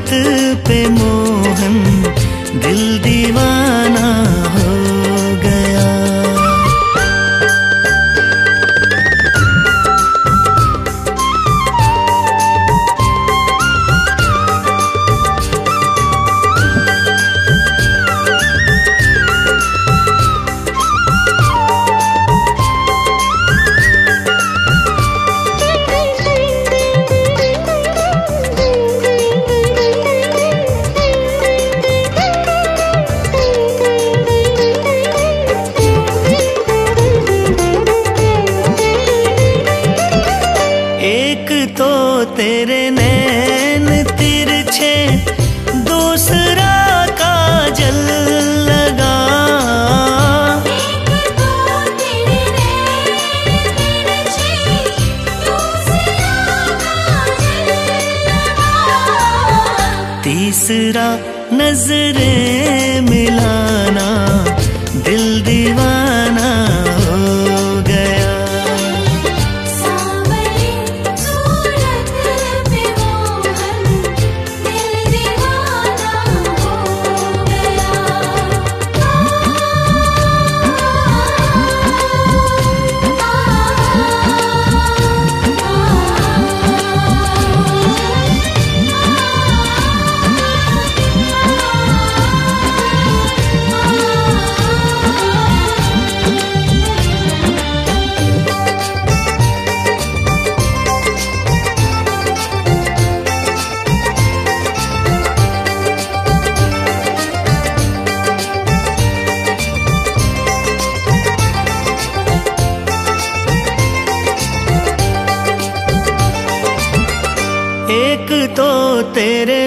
पे मोहन दिल एक तो तेरे नैन तिरछे दूसरा काजल लगा। तीसरा नज़रें मिलाना दिल दीवाना तेरे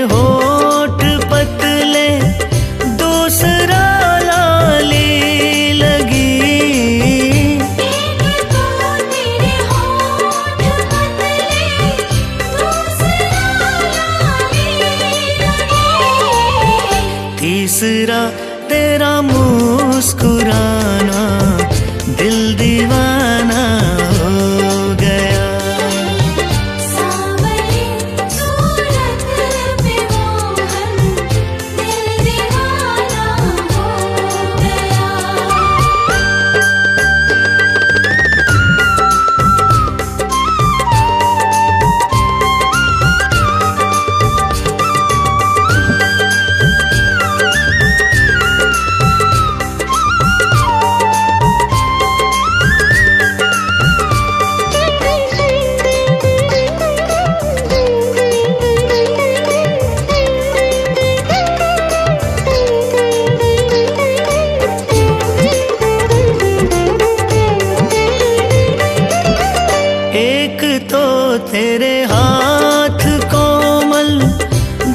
तेरे हाथ कोमल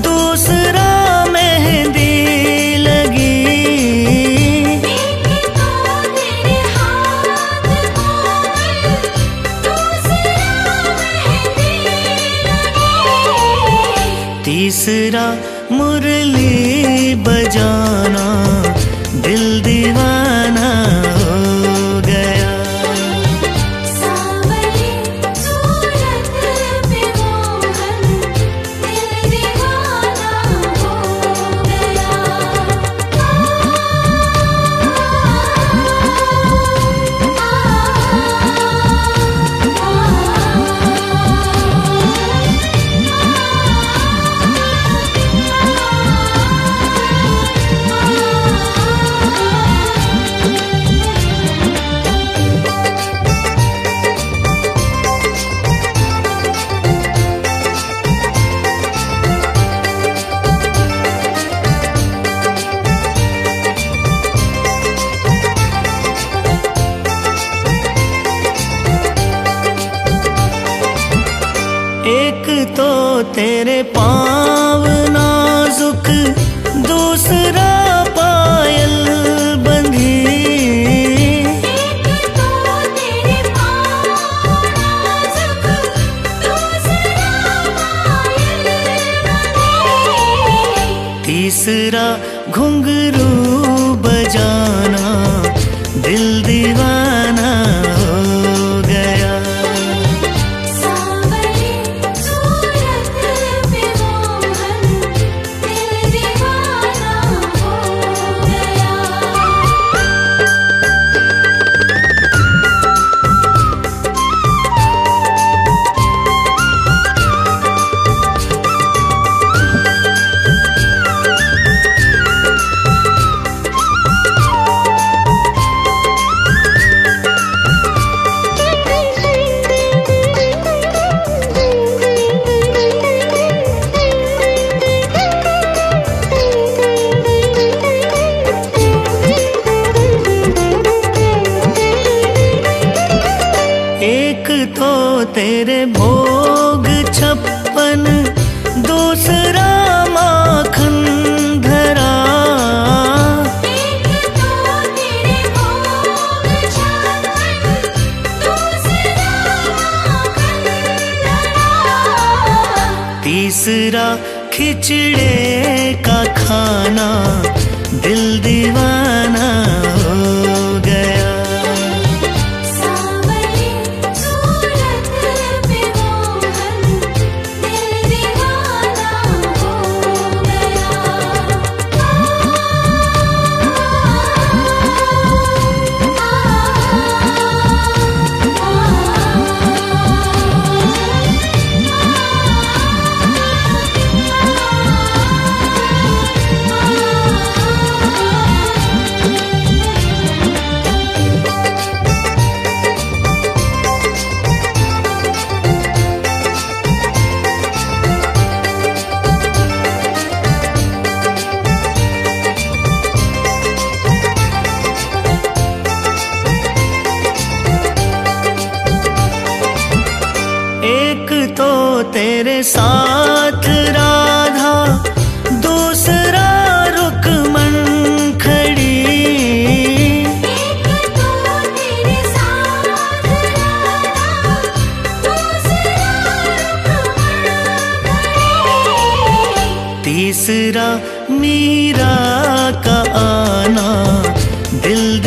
दूसरा मेहंदी लगी। तीसरा मुरली बजाना दिल दीवाना तेरे तो तेरे भोग छप्पन दूसरा माखन धरा। तीसरा खिचड़े का खाना दिल दीवाना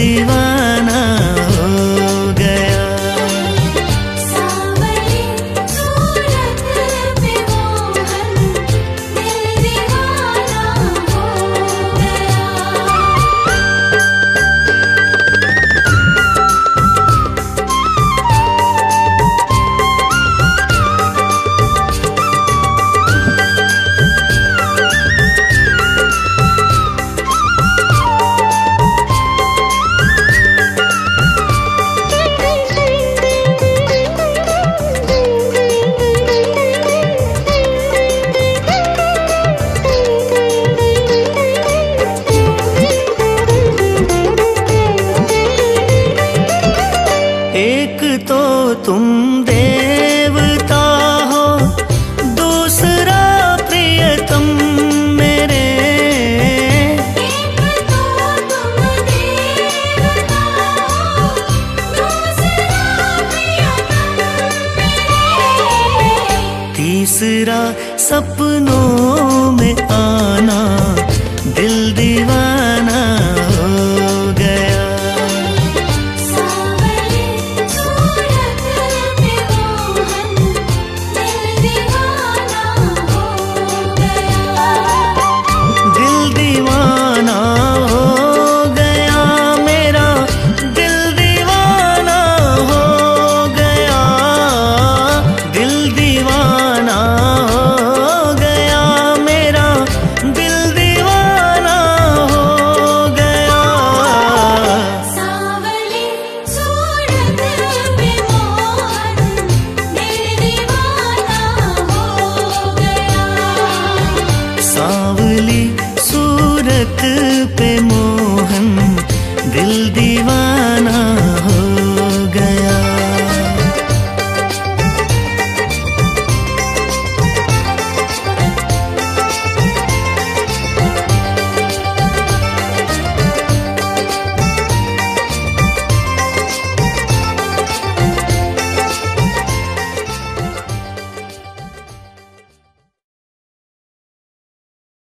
தேவா दूसरा सपनों में आना दिल दीवाना